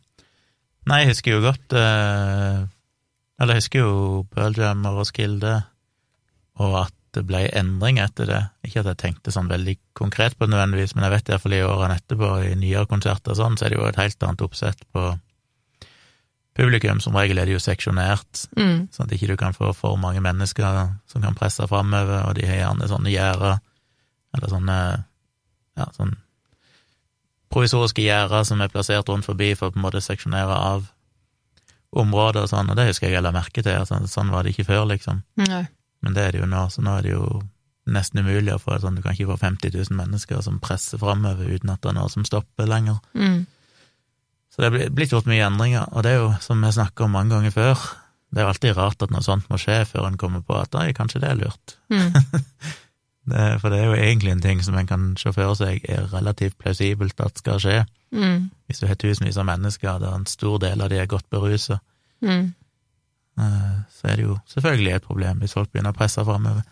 Nei, jeg husker jo godt eh eller jeg husker jo Pearl Jam og Roskilde, og at det ble endring etter det. Ikke at jeg tenkte sånn veldig konkret på det nødvendigvis, men jeg vet iallfall i årene etterpå, i nyere konserter og sånn, så er det jo et helt annet oppsett på publikum. Som regel er det jo seksjonert, mm. sånn at ikke du kan få for mange mennesker som kan presse framover, og de har gjerne sånne gjerder, eller sånne ja, sånn provisoriske gjerder som er plassert rundt forbi for å på en måte seksjonere av områder og sånn, og det husker jeg jeg la merke til, altså, sånn var det ikke før, liksom. Nei. Men det er det jo nå, så nå er det jo nesten umulig å få det sånn, du kan ikke få 50 000 mennesker som presser framover uten at det er noe som stopper lenger. Mm. Så det er blitt gjort mye endringer, og det er jo, som vi snakka om mange ganger før, det er jo alltid rart at noe sånt må skje før en kommer på at nei, kanskje det er lurt. Mm. *laughs* det, for det er jo egentlig en ting som en kan se for seg er relativt plausibelt at skal skje. Mm. Hvis du har tusenvis av mennesker der en stor del av de er godt beruset, mm. Eh, så er det jo selvfølgelig et problem hvis folk begynner å presse framover.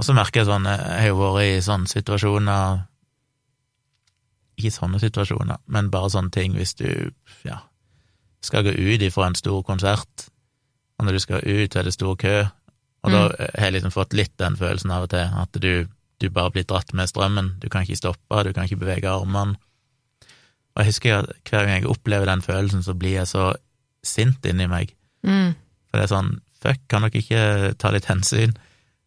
Og så merker jeg sånn, jeg har jo vært i sånne situasjoner Ikke sånne situasjoner, men bare sånne ting hvis du ja, skal gå ut ifra en stor konsert, og når du skal ut, så er det stor kø, og mm. da har jeg liksom fått litt den følelsen av og til, at du, du bare blir dratt med strømmen, du kan ikke stoppe, du kan ikke bevege armene. Og jeg husker at hver gang jeg opplever den følelsen, så blir jeg så sint inni meg. Mm. For det er sånn, fuck, kan dere ikke ta litt hensyn?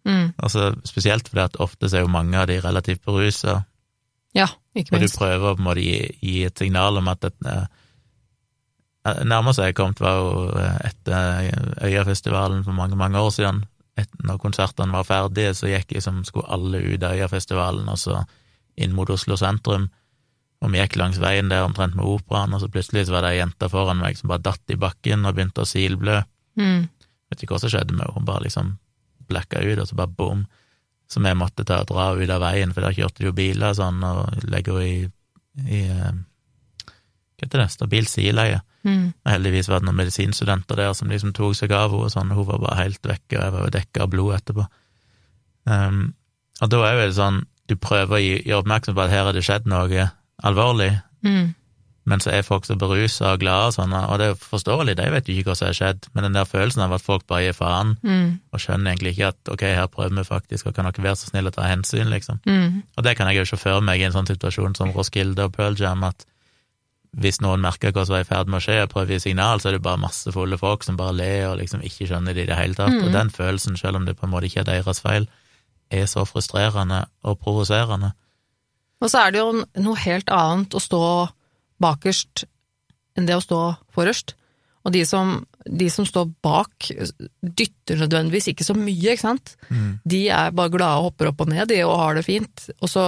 Mm. Altså, spesielt fordi at ofte så er jo mange av de relativt berusa, ja, ikke minst. og du prøver på en måte å gi, gi et signal om at det, eh, nærmest jeg kom var jo eh, etter Øyafestivalen for mange, mange år siden. Et, når konsertene var ferdige, så gikk liksom, skulle alle ut av Øyafestivalen og så inn mot Oslo sentrum. Og vi gikk langs veien der omtrent med operaen, og så plutselig så var det ei jente foran meg som bare datt i bakken og begynte å silblø. Mm. Vet ikke hva som skjedde med henne, hun bare liksom blacka ut, og så bare bom. Så vi måtte ta og dra ut av veien, for der kjørte de jo biler og sånn, og legger henne i, i eh, Hva heter det, stabilt sideleie. Mm. Og heldigvis var det noen medisinstudenter der som liksom tok seg av henne, og sånn, hun var bare helt vekke, og jeg var jo dekka av blod etterpå. Um, og da er jo det sånn, du prøver å gi, gjøre oppmerksom på at her har det skjedd noe alvorlig, Mm. men så er folk så berusa og glade og sånn, og det er jo forståelig, de vet jo ikke hva som har skjedd, men den der følelsen av at folk bare gir faen, Mm. og skjønner egentlig ikke at ok, her prøver vi faktisk, og kan dere være så snille å ta hensyn, liksom. Mm. Og det kan jeg jo se for meg i en sånn situasjon som Roskilde og Pearl Jam, at hvis noen merker hva som er i ferd med å skje, og prøver å gi signal, så er det bare masse fulle folk som bare ler og liksom ikke skjønner det i det hele tatt. Og den følelsen, selv om det på en måte ikke er deres feil, er så frustrerende og provoserende. Og så er det jo noe helt annet å stå bakerst enn det å stå forrest. Og de som, de som står bak, dytter nødvendigvis ikke så mye, ikke sant? De er bare glade og hopper opp og ned, de, og har det fint. Og så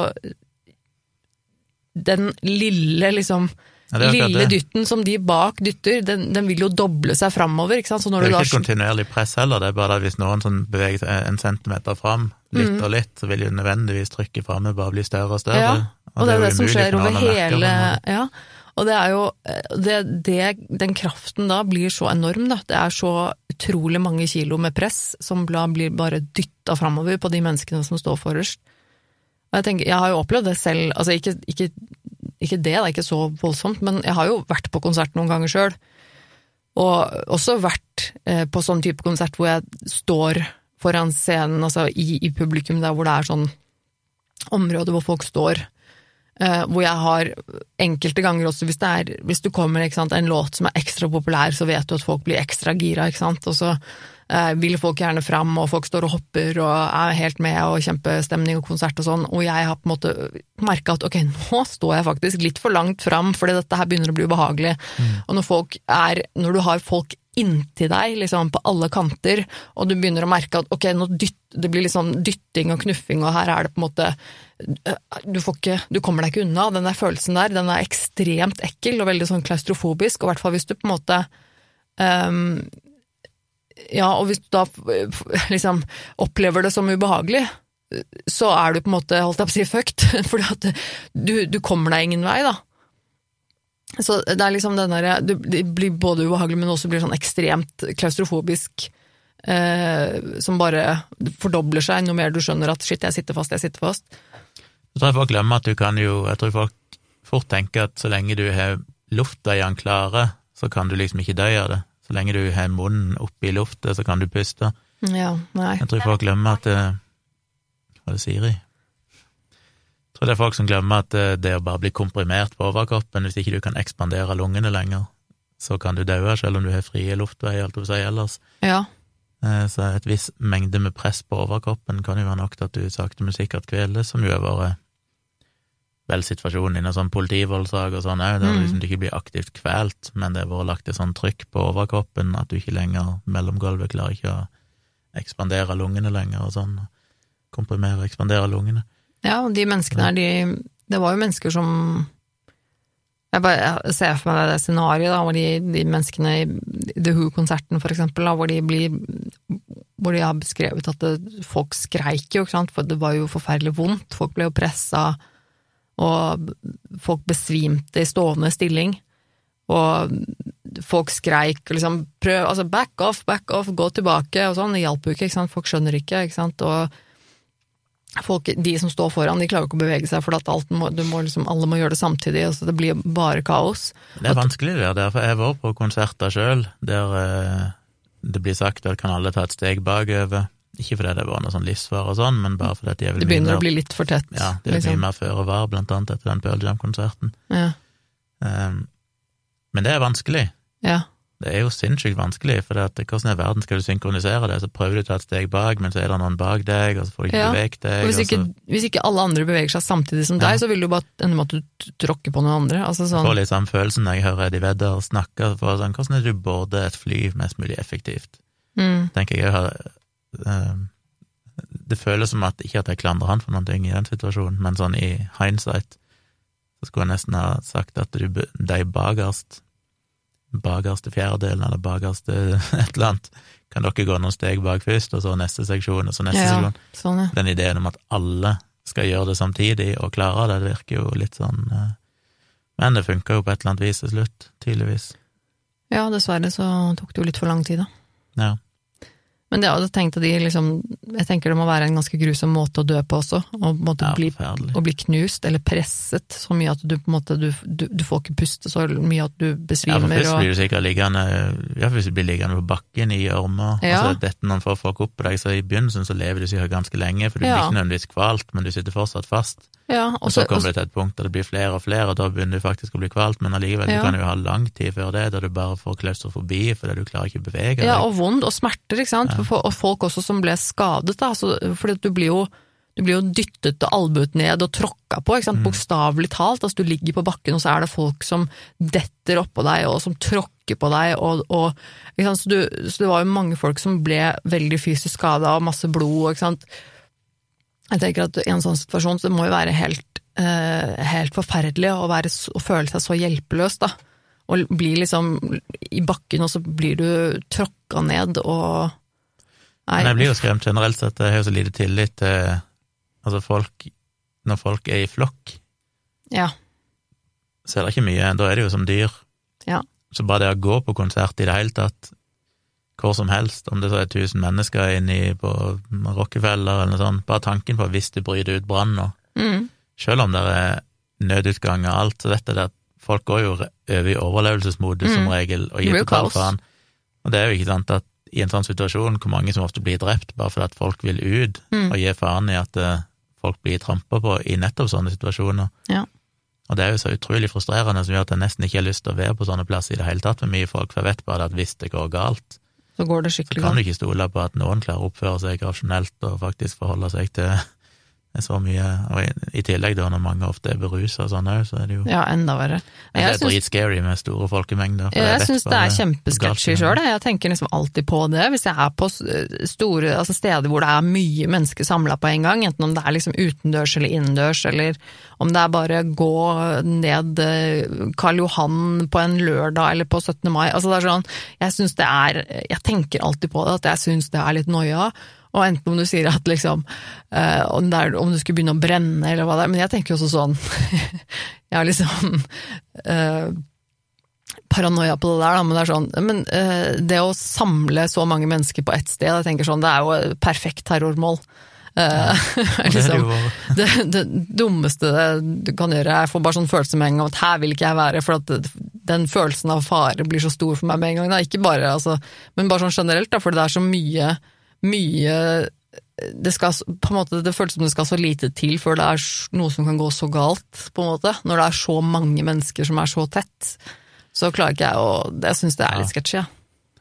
den lille, liksom Ja, det Lille det. dytten som de bak dytter, den, den vil jo doble seg framover, ikke sant. Så Det er jo ikke et kontinuerlig press heller, det er bare at hvis noen sånn beveger seg en centimeter fram, litt Mm. og litt, så vil jo nødvendigvis trykket framme bare bli større og større. Ja, og det er jo det som skjer over hele. Ja, og det er jo det, det, Den kraften da blir så enorm, da. Det er så utrolig mange kilo med press som blir bare dytta framover på de menneskene som står forrest. Og jeg tenker, jeg har jo opplevd det selv, altså ikke, ikke, ikke det, det er ikke så voldsomt, men jeg har jo vært på konsert noen ganger sjøl. Og også vært eh, på sånn type konsert hvor jeg står foran scenen, altså i, i publikum der hvor det er sånn område hvor folk står. Eh, hvor jeg har enkelte ganger også, hvis, det er, hvis du kommer ikke sant, en låt som er ekstra populær, så vet du at folk blir ekstra gira, ikke sant, og så vil folk gjerne fram, og folk står og hopper og er helt med, og kjempestemning og konsert og sånn, og jeg har på en måte merka at ok, nå står jeg faktisk litt for langt fram, fordi dette her begynner å bli ubehagelig. Og når folk er, når du har folk inntil deg, liksom på alle kanter, og du begynner å merke at ok, nå dytt, det blir litt sånn dytting og knuffing, og her er det på en måte du, får ikke, du kommer deg ikke unna. Den der følelsen der, den er ekstremt ekkel og veldig sånn klaustrofobisk, og i hvert fall hvis du på en måte ehm, Ja, og hvis du da liksom opplever det som ubehagelig, så er du på en måte, holdt jeg på å si, fucked, *laughs* fordi at du, du kommer deg ingen vei, da. Så det er liksom den derre Det blir både ubehagelig, men også blir sånn ekstremt klaustrofobisk. Eh, som bare fordobler seg noe mer du skjønner at shit, jeg sitter fast, jeg sitter fast. Så tror jeg folk glemmer at du kan jo Jeg tror folk fort tenker at så lenge du har den klare, så kan du liksom ikke dø av det. Så lenge du har munnen oppe i lufta, så kan du puste. Ja, nei. Jeg tror folk glemmer at det er det Siri? Jeg tror det er folk som glemmer at det, det å bare bli komprimert på overkroppen, hvis ikke du kan ekspandere lungene lenger, så kan du daue, selv om du har frie luftveier, alt å si, ellers. Ja. Eh, Så et viss mengde med press på overkroppen kan jo være nok til at du sakte, men sikkert kveles, som jo har vært vel situasjonen i en sånn politivoldssak og sånn òg, der Mm. liksom du ikke blir aktivt kvelt, men det har vært lagt et sånn trykk på overkroppen at du ikke lenger, mellomgulvet klarer ikke å ekspandere lungene lenger og sånn, komprimere og ekspandere lungene. ja, og de menneskene her, de Det var jo mennesker som Jeg bare ser for meg det scenarioet hvor de, de menneskene i The Who-konserten for eksempel, da, hvor de blir hvor de har beskrevet at det, folk skreik jo, ikke sant, for det var jo forferdelig vondt. Folk ble jo pressa, og folk besvimte i stående stilling. Og folk skreik og liksom prøv, altså back off, back off, gå tilbake og sånn. Det hjalp jo ikke, ikke sant. Folk skjønner ikke, ikke sant. Og folk, de som står foran, de klarer ikke å bevege seg, for at må, må liksom, alle må gjøre det samtidig, Altså det blir bare kaos. Det er vanskelig det der, for jeg var på konserter sjøl der eh, det blir sagt at kan alle ta et steg bakover. Ikke fordi det var noe sånn livsfare og sånn, men bare fordi at de er vel Det begynner mer å bli litt for tett. Ja, det er liksom. mye mer føre var, blant annet etter den Pearl Jam-konserten. Ja, Um, men det er vanskelig, ja. det er jo sinnssykt vanskelig, for det at, hvordan i verden skal du synkronisere det? Så prøver du å ta et steg bak, men så er det noen bak deg, og så får du ikke Ja, beveget deg. Og hvis og ikke, så hvis ikke alle andre beveger seg samtidig som Ja. deg, så vil du bare ende med at du tråkker på noen andre. Altså Jeg sånn, får litt samme følelsen når jeg hører Eddie Vedder snakke, for sånn, hvordan er det du border et fly mest mulig effektivt? mm, tenker jeg har Det føles som at ikke at jeg klandrer han for noen ting i den situasjonen, men sånn i hindsight så skulle jeg nesten ha sagt at du, de bakerst, bakerste fjerdedelen eller bakerste *laughs* et eller annet, kan dere gå noen steg bak først, og så neste seksjon, og så neste ja, seksjon. sånn, ja. Den ideen om at alle skal gjøre det samtidig og klare det, det virker jo litt sånn eh, Men det funka jo på et eller annet vis til slutt, tydeligvis. ja, dessverre så tok det jo litt for lang tid, da. Ja. Men det, jeg, det tenkte de liksom, jeg tenker det må være en ganske grusom måte å dø på også, og måte ja bli, å bli knust eller presset så mye at du på en måte, du, du, du får ikke puste så mye at du besvimer. Ja, for først og, blir du sikkert liggende Ja, hvis du blir liggende på bakken i gjørma, Ja. så dette noen får folk opp på deg, så i begynnelsen så lever du sikkert ganske lenge, for du blir Ja. ikke nødvendigvis kvalt, men du sitter fortsatt fast. Ja, Og og så kommer det til et punkt der det blir flere og flere, og da begynner du faktisk å bli kvalt, men allikevel, Ja. du kan jo ha lang tid før det, da du bare får klaustrofobi fordi du klarer ikke å bevege deg. ja, og vond og smerter, ikke sant, Ja. Og folk også som ble skadet, da, så, fordi du blir jo du blir jo dyttet og albuet ned og tråkka på, ikke sant? Mm. bokstavelig talt. Altså, du ligger på bakken, og så er det folk som detter oppå deg, og som tråkker på deg, og, og? Så, du, så det var jo mange folk som ble veldig fysisk skada, og masse blod, ikke sant. Jeg tenker at i en sånn situasjon så det må jo være helt, eh, helt forferdelig å, være, å føle seg så hjelpeløs, da. Og bli liksom i bakken, og så blir du tråkka ned, og Nei, Men jeg blir jo skremt generelt sett, jeg har jo så lite tillit til Altså, folk Når folk er i flokk, ja. så er det ikke mye, da er det jo som dyr. Ja. Så bare det å gå på konsert i det hele tatt, hvor som helst, om det så er tusen mennesker inni på Rockefeller eller noe sånt, bare tanken på hvis det bryter ut brann nå, Mm. selv om det er nødutgang og alt, så vet jeg at folk går jo over i overlevelsesmodus som Mm. regel, og gir totalt faen. Og det er jo ikke sant at i en sånn situasjon, hvor mange som ofte blir drept bare fordi at folk vil ut, Mm. og gi faen i at eh, folk blir trampa på i nettopp sånne situasjoner. Ja. Og det er jo så utrolig frustrerende som gjør at jeg nesten ikke har lyst til å være på sånne plasser i det hele tatt med mye folk, for jeg vet bare at hvis det går galt, Så går det så kan du ikke stole på at noen klarer å oppføre seg rasjonelt og faktisk forholde seg til så mye, og i, tillegg da når mange ofte er berusa og sånn òg, så er det jo Ja, enda verre. det er synes... dritscary med store folkemengder. for Jeg syns det er hvor kjempesketchy sjøl. Jeg tenker liksom alltid på det. Hvis jeg er på store altså steder hvor det er mye mennesker samla på en gang, enten om det er liksom utendørs eller innendørs, eller om det er bare gå ned eh, Karl Johan på en lørdag eller på 17. mai. Altså det er sånn, jeg syns det er Jeg tenker alltid på det, at jeg syns det er litt noia. Og enten om du sier at liksom uh, om, er, om du skulle begynne å brenne eller hva det er, men jeg tenker jo også sånn *laughs* Jeg har liksom uh, paranoia på det der, da, men det er sånn men, uh, Det å samle så mange mennesker på ett sted, jeg tenker sånn, det er jo et perfekt terrormål. Ja, *laughs* liksom, *laughs* det, det dummeste du kan gjøre, jeg får bare sånn følelse med en gang at her vil ikke jeg være, for at den følelsen av fare blir så stor for meg med en gang. Da. Ikke bare, altså, men bare sånn generelt, da, for det er så mye, mye det, skal, på en måte, det føles som det skal så lite til før det er noe som kan gå så galt, på en måte. Når det er så mange mennesker som er så tett, så klarer ikke jeg å Jeg syns det er litt sketsjy, ja.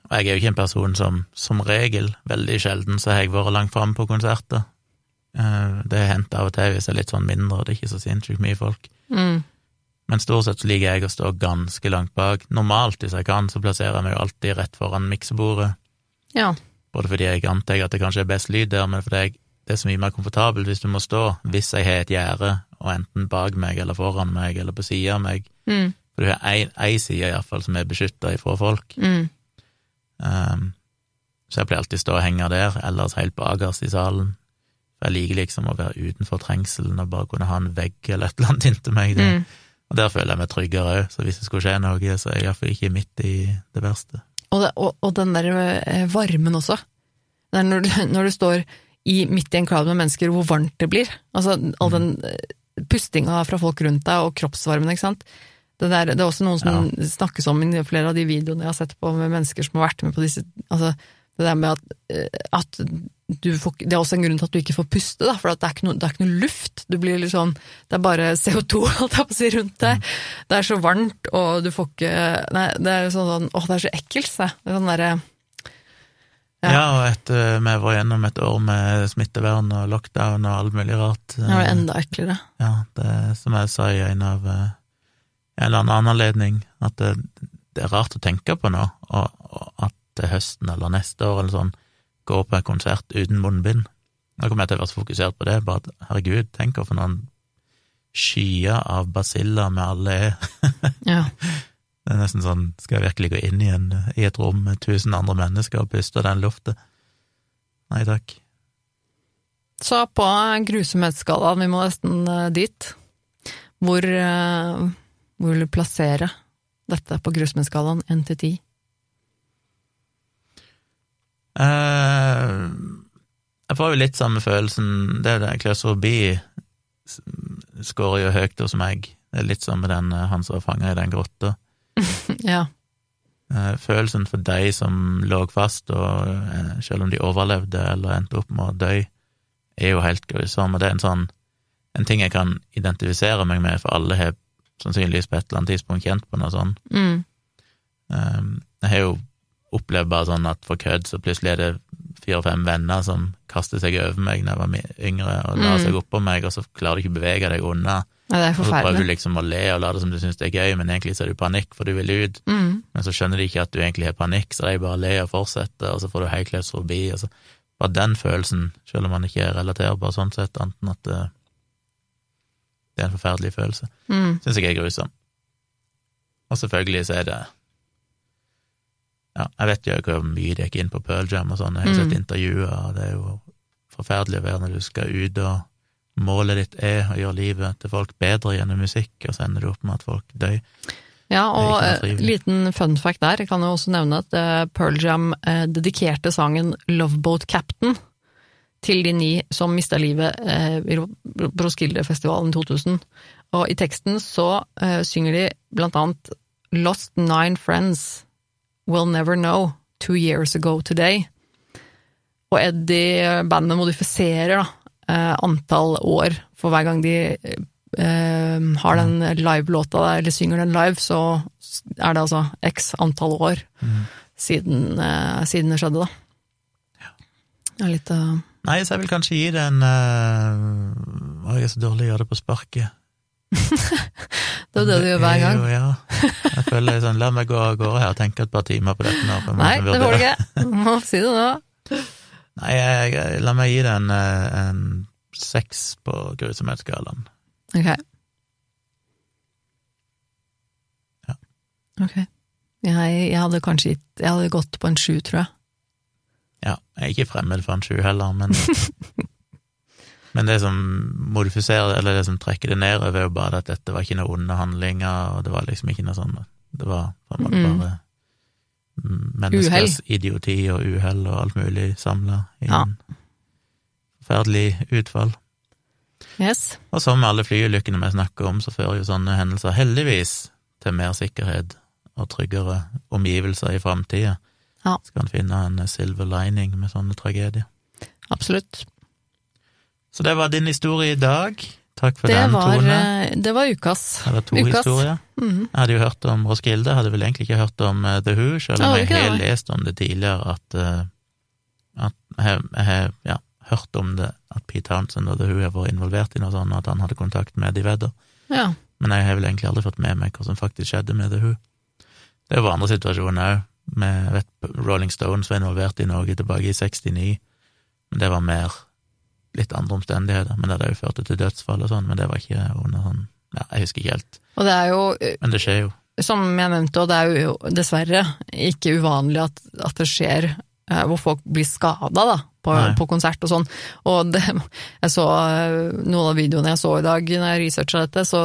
Og jeg er jo ikke en person som som regel, veldig sjelden, så har jeg vært langt framme på konserter. Eh, Det har hendt av og til hvis det er litt sånn mindre, og det er ikke så sinnssykt mye folk. Mm. Men stort sett så liker jeg å stå ganske langt bak. Normalt, hvis jeg kan, så plasserer jeg meg jo alltid rett foran miksebordet. ja. Både fordi jeg antar at det kanskje er best lyd der, men fordi jeg, det er så mye mer komfortabelt hvis du må stå, hvis jeg har et gjerde, og enten bak meg eller foran meg eller på sida av meg. Mm. For du har ei, side iallfall som er beskytta ifra folk. Mm. Um, så jeg pleier alltid stå og henge der, ellers helt bakerst i salen. For jeg liker liksom å være utenfor trengselen og bare kunne ha en vegg eller et eller annet inntil meg. Mm. Og der føler jeg meg tryggere òg, så hvis det skulle skje noe, så er jeg iallfall ikke midt i det verste. Og, og, og den der eh, varmen også. Det er når, du, *laughs* når du står i, midt i en crowd med mennesker, hvor varmt det blir. Altså all den eh, pustinga fra folk rundt deg, og kroppsvarmen, ikke sant. Det, der, det er også noen som snakkes om i flere av de videoene jeg har sett på med mennesker som har vært med på disse altså, Det der med at, eh, at får, det er også en grunn til at du ikke får puste, da, for at det, er ikke noe, det er ikke noe luft. Du blir litt sånn, det er bare CO2 *laughs* holdt jeg på å si, rundt deg. Det er så varmt, og du får ikke Nei, det er sånn, sånn åh, det er så ekkelt. Det er sånn derre Ja, Ja. og etter vi var gjennom et år med smittevern og lockdown og alt mulig rart. Det er enda eklere. Ja, det som jeg sa i en av eh, en eller annen anledning, at det, det er rart å tenke på nå, og, og at høsten eller neste år eller sånn, gå på en konsert uten munnbind. Nå kommer jeg til å være så fokusert på det, bare at herregud, tenk for noen skyer av basiller vi alle er. Ja. *laughs* Det er nesten sånn, skal jeg virkelig gå inn i, en, i et rom med tusen andre mennesker og puste den lufta? Nei takk. Så på grusomhetsskalaen, vi må nesten eh, dit. Hvor, eh, hvor vil du plassere dette på grusomhetsskalaen 1 til 10? Eh, jeg får jo litt samme følelsen Det er det klaustrofobi skårer jo høyt hos meg. Det er litt som med den eh, han som var fanga i den grotta. *laughs* Ja. Eh, Følelsen for de som lå fast, og eh, selv om de overlevde eller endte opp med å dø, er jo helt grusom. Og det er en sånn en ting jeg kan identifisere meg med, for alle har sannsynligvis på et eller annet tidspunkt kjent på noe sånt. Mm. Jeg har jo opplevd bare sånn at for kødd så plutselig er det fire-fem venner som kaster seg over meg da jeg var yngre, og lar Mm. seg oppå meg, og så klarer du ikke å bevege deg unna. Ja, det er Og så prøver du liksom å le og late som du syns det er gøy, men egentlig så er du panikk, for du vil ut. Mm. Men så skjønner de ikke at du egentlig har panikk, så de bare ler og fortsetter, og så får du helt forbi. Og så bare den følelsen, selv om man ikke er relaterbar sånn sett, anten at det, det er en forferdelig følelse, Mm. syns jeg er grusom. Og selvfølgelig så er det Ja, jeg vet jo hvor mye de gikk inn på Pearl Jam og sånn, jeg har Mm. sett intervjuer, og det er jo forferdelig å være når du skal ut og målet ditt er å gjøre livet til folk bedre gjennom musikk, og så ender du opp med at folk dør. Ja, og Det eh, liten fun fact der, jeg kan jo også nevne at eh, Pearl Jam eh, dedikerte sangen Loveboat Captain til de ni som mista livet i Ro- Roskilde-festivalen 2000. Og i teksten så synger de blant annet Lost nine friends, will never know, two years ago today. Og Eddie, eh, bandet modifiserer da, eh, antall år for hver gang de eh, har den live-låta der, eller synger den live, så er det altså x antall år siden, eh, siden det skjedde, da. Det er litt uh... Nei, så jeg vil kanskje gi det en uh, Jeg er så dårlig å gjøre det på sparket. *laughs* Det er det du gjør hver gang. jo- Ja. Jeg føler sånn, la meg gå av gårde her og tenke et par timer på dette nå. for Nei, det får du ikke. Du må si det nå. Nei, jeg, jeg, la meg gi det en, eh, en seks på grusomhetsskalaen. Ok. Ja. Ok. Jeg, jeg hadde kanskje gitt Jeg hadde gått på en sju, tror jeg. Ja, jeg er ikke fremmed for en sju heller, men *laughs* Men det som modifiserer, eller det som trekker det nedover, er jo bare at dette var ikke noe onde handlinger, og det var liksom ikke noe sånn Det var på en måte Mm. bare menneskers uhell. idioti og uhell og alt mulig samla i Ja. en forferdelig utfall. Yes. Og som med alle flyulykkene vi snakker om, så fører jo sånne hendelser heldigvis til mer sikkerhet og tryggere omgivelser i framtida. Ja. Skal en finne en silver lining med sånne tragedier. Absolutt. Så det var din historie i dag. Takk for Det den, var, Tone. eh, det var ukas. Eller to ukas. historier. Mhm. Jeg hadde jo hørt om Roskilde, hadde vel egentlig ikke hørt om eh, The Who, selv om jeg har lest om det tidligere, at, eh, at jeg, har- ja, hørt om det, at Pete Townsend og The Who har vært involvert i noe sånt, og at han hadde kontakt med Eddie Vedder. Ja. Men jeg har vel egentlig aldri fått med meg hva som faktisk skjedde med The Who. Det var andre situasjoner òg. Rolling Stones var involvert i Norge tilbake i 69, men det var mer litt andre omstendigheter. Men det hadde jo ført til dødsfall og sånn, men det var ikke under sånn Ja, jeg husker ikke helt, Og det er jo, eh, men det skjer jo. som jeg nevnte, og det er jo dessverre ikke uvanlig at, at det skjer eh, hvor folk blir skada, da, på, på konsert og sånn. Og det, jeg så eh, noen av videoene jeg så i dag når jeg researcha dette, så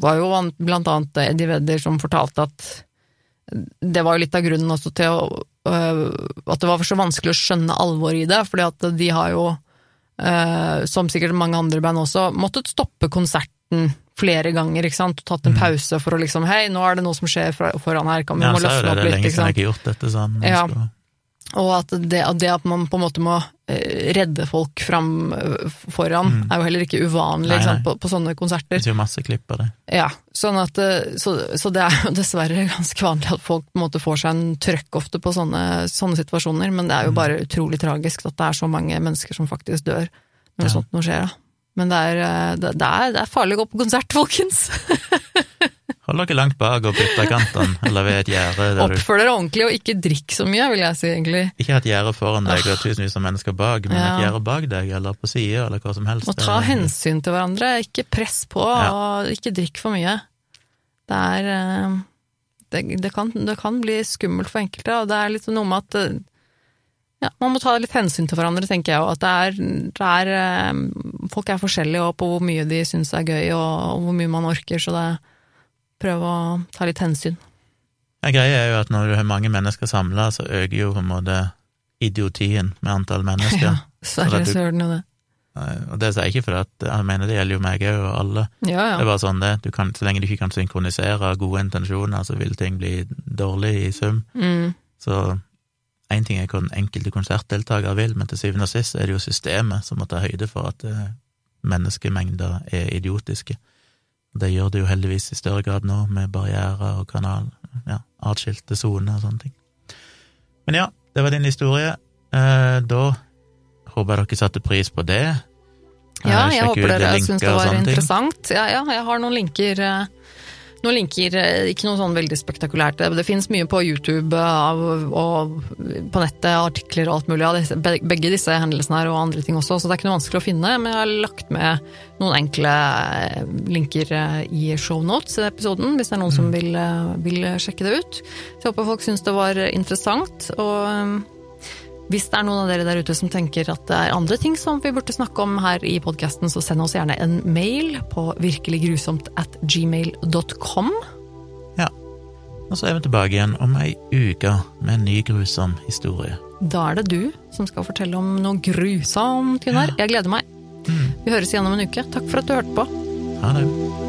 var jo blant annet Eddie Vedder som fortalte at det var jo litt av grunnen også til å, øh, at det var så vanskelig å skjønne alvoret i det, fordi at de har jo, øh, som sikkert mange andre band også, måttet stoppe konserten flere ganger, ikke sant, og tatt en pause for å liksom, hei, nå er det noe som skjer foran her, kan vi Ja, må så opp litt, ikke sant. Ja, det er det lenge siden jeg ikke har gjort dette sånn. Ja. Og at det, at det at man på en måte må eh, redde folk fram foran, foran, er jo heller ikke uvanlig Nei, nei. på, på sånne konserter. Det er jo masse klipp av det. Ja, sånn at, eh, så, så det er jo *laughs* dessverre ganske vanlig at folk på en måte får seg en trøkk ofte på sånne, sånne situasjoner, men det er jo bare utrolig tragisk at det er så mange mennesker som faktisk dør når Ja. sånt noe skjer. Da. Men det er, eh, det, det, er, det er farlig å gå på konsert, folkens! *laughs* Hold dere langt bak og bytt ytterkantene, eller ved et gjerde Oppfør dere ordentlig, og ikke drikk så mye, vil jeg si, egentlig. Ikke et gjerde foran deg og tusenvis av mennesker bak, men Ja. et gjerde bak deg, eller på sida, eller hva som helst. Og ta hensyn til hverandre, ikke press på, Ja. og ikke drikk for mye. Det er eh, det, det, kan, det kan bli skummelt for enkelte, og det er litt noe med at eh, ja, man må ta litt hensyn til hverandre, tenker jeg, og at det er, det er eh, Folk er forskjellige og på hvor mye de syns er gøy, og, og hvor mye man orker, så det prøv å ta litt hensyn. Ja, greia er jo at når du har mange mennesker samla, så øker jo på en måte idiotien med antall mennesker. *laughs* Ja, sverre søren jo det. Og det sier jeg ikke fordi at jeg mener det gjelder jo meg òg, og alle. Ja, Det er bare sånn det. Du kan, så lenge du ikke kan synkronisere gode intensjoner, så vil ting bli dårlig i sum. Mm, Så én ting er hva den enkelte konsertdeltaker vil, men til syvende og sist er det jo systemet som må ta høyde for at eh, menneskemengder er idiotiske. Det gjør det jo heldigvis i større grad nå, med barrierer og kanal, ja, atskilte soner og sånne ting. Men ja, det var din historie. Eh, da håper jeg dere satte pris på det. Ja, Eh, jeg håper dere syns det var interessant. Ja, ja, jeg har noen linker. eh, Noen linker, eh, ikke noe sånn veldig spektakulært. Det, finnes mye på YouTube og på nettet, artikler og alt mulig av begge disse hendelsene her, og andre ting også, så det er ikke noe vanskelig å finne. Men jeg har lagt med noen enkle eh, linker eh, i shownotes i episoden, hvis det er noen som vil, vil sjekke det ut. Så jeg håper folk syns det var interessant. og... hvis det er noen av dere der ute som tenker at det er andre ting som vi burde snakke om her i podkasten, så send oss gjerne en mail på virkeliggrusomt at gmail.com. Ja. Og så er vi tilbake igjen om ei uke med en ny grusom historie. Da er det du som skal fortelle om noe grusomt, Gunnar. Jeg gleder meg. Vi høres igjen om en uke. Takk for at du hørte på. Ha det.